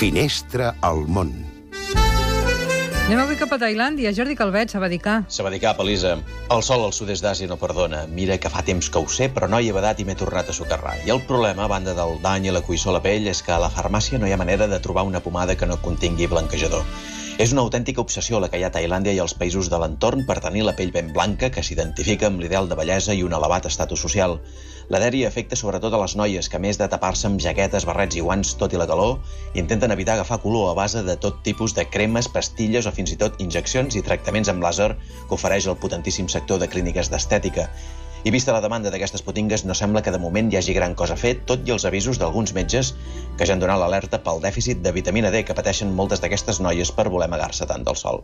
Finestra al món. Anem avui cap a Tailàndia. Jordi Calvet, Sabadicà. Sabadicà, Elisa. El sol al sud-est d'Àsia no perdona. Mira que fa temps que ho sé, però no hi he badat i m'he tornat a socarrar. I el problema, a banda del dany i la cuissó a la pell, és que a la farmàcia no hi ha manera de trobar una pomada que no contingui blanquejador. És una autèntica obsessió la que hi ha a Tailàndia i als països de l'entorn per tenir la pell ben blanca que s'identifica amb l'ideal de bellesa i un elevat estatus social. La dèria afecta sobretot a les noies que, a més de tapar-se amb jaquetes, barrets i guants tot i la calor, intenten evitar agafar color a base de tot tipus de cremes, pastilles o fins i tot injeccions i tractaments amb làser que ofereix el potentíssim sector de clíniques d'estètica. I vista la demanda d'aquestes potingues, no sembla que de moment hi hagi gran cosa a fer, tot i els avisos d'alguns metges que ja han donat l'alerta pel dèficit de vitamina D que pateixen moltes d'aquestes noies per voler amagar-se tant del sol.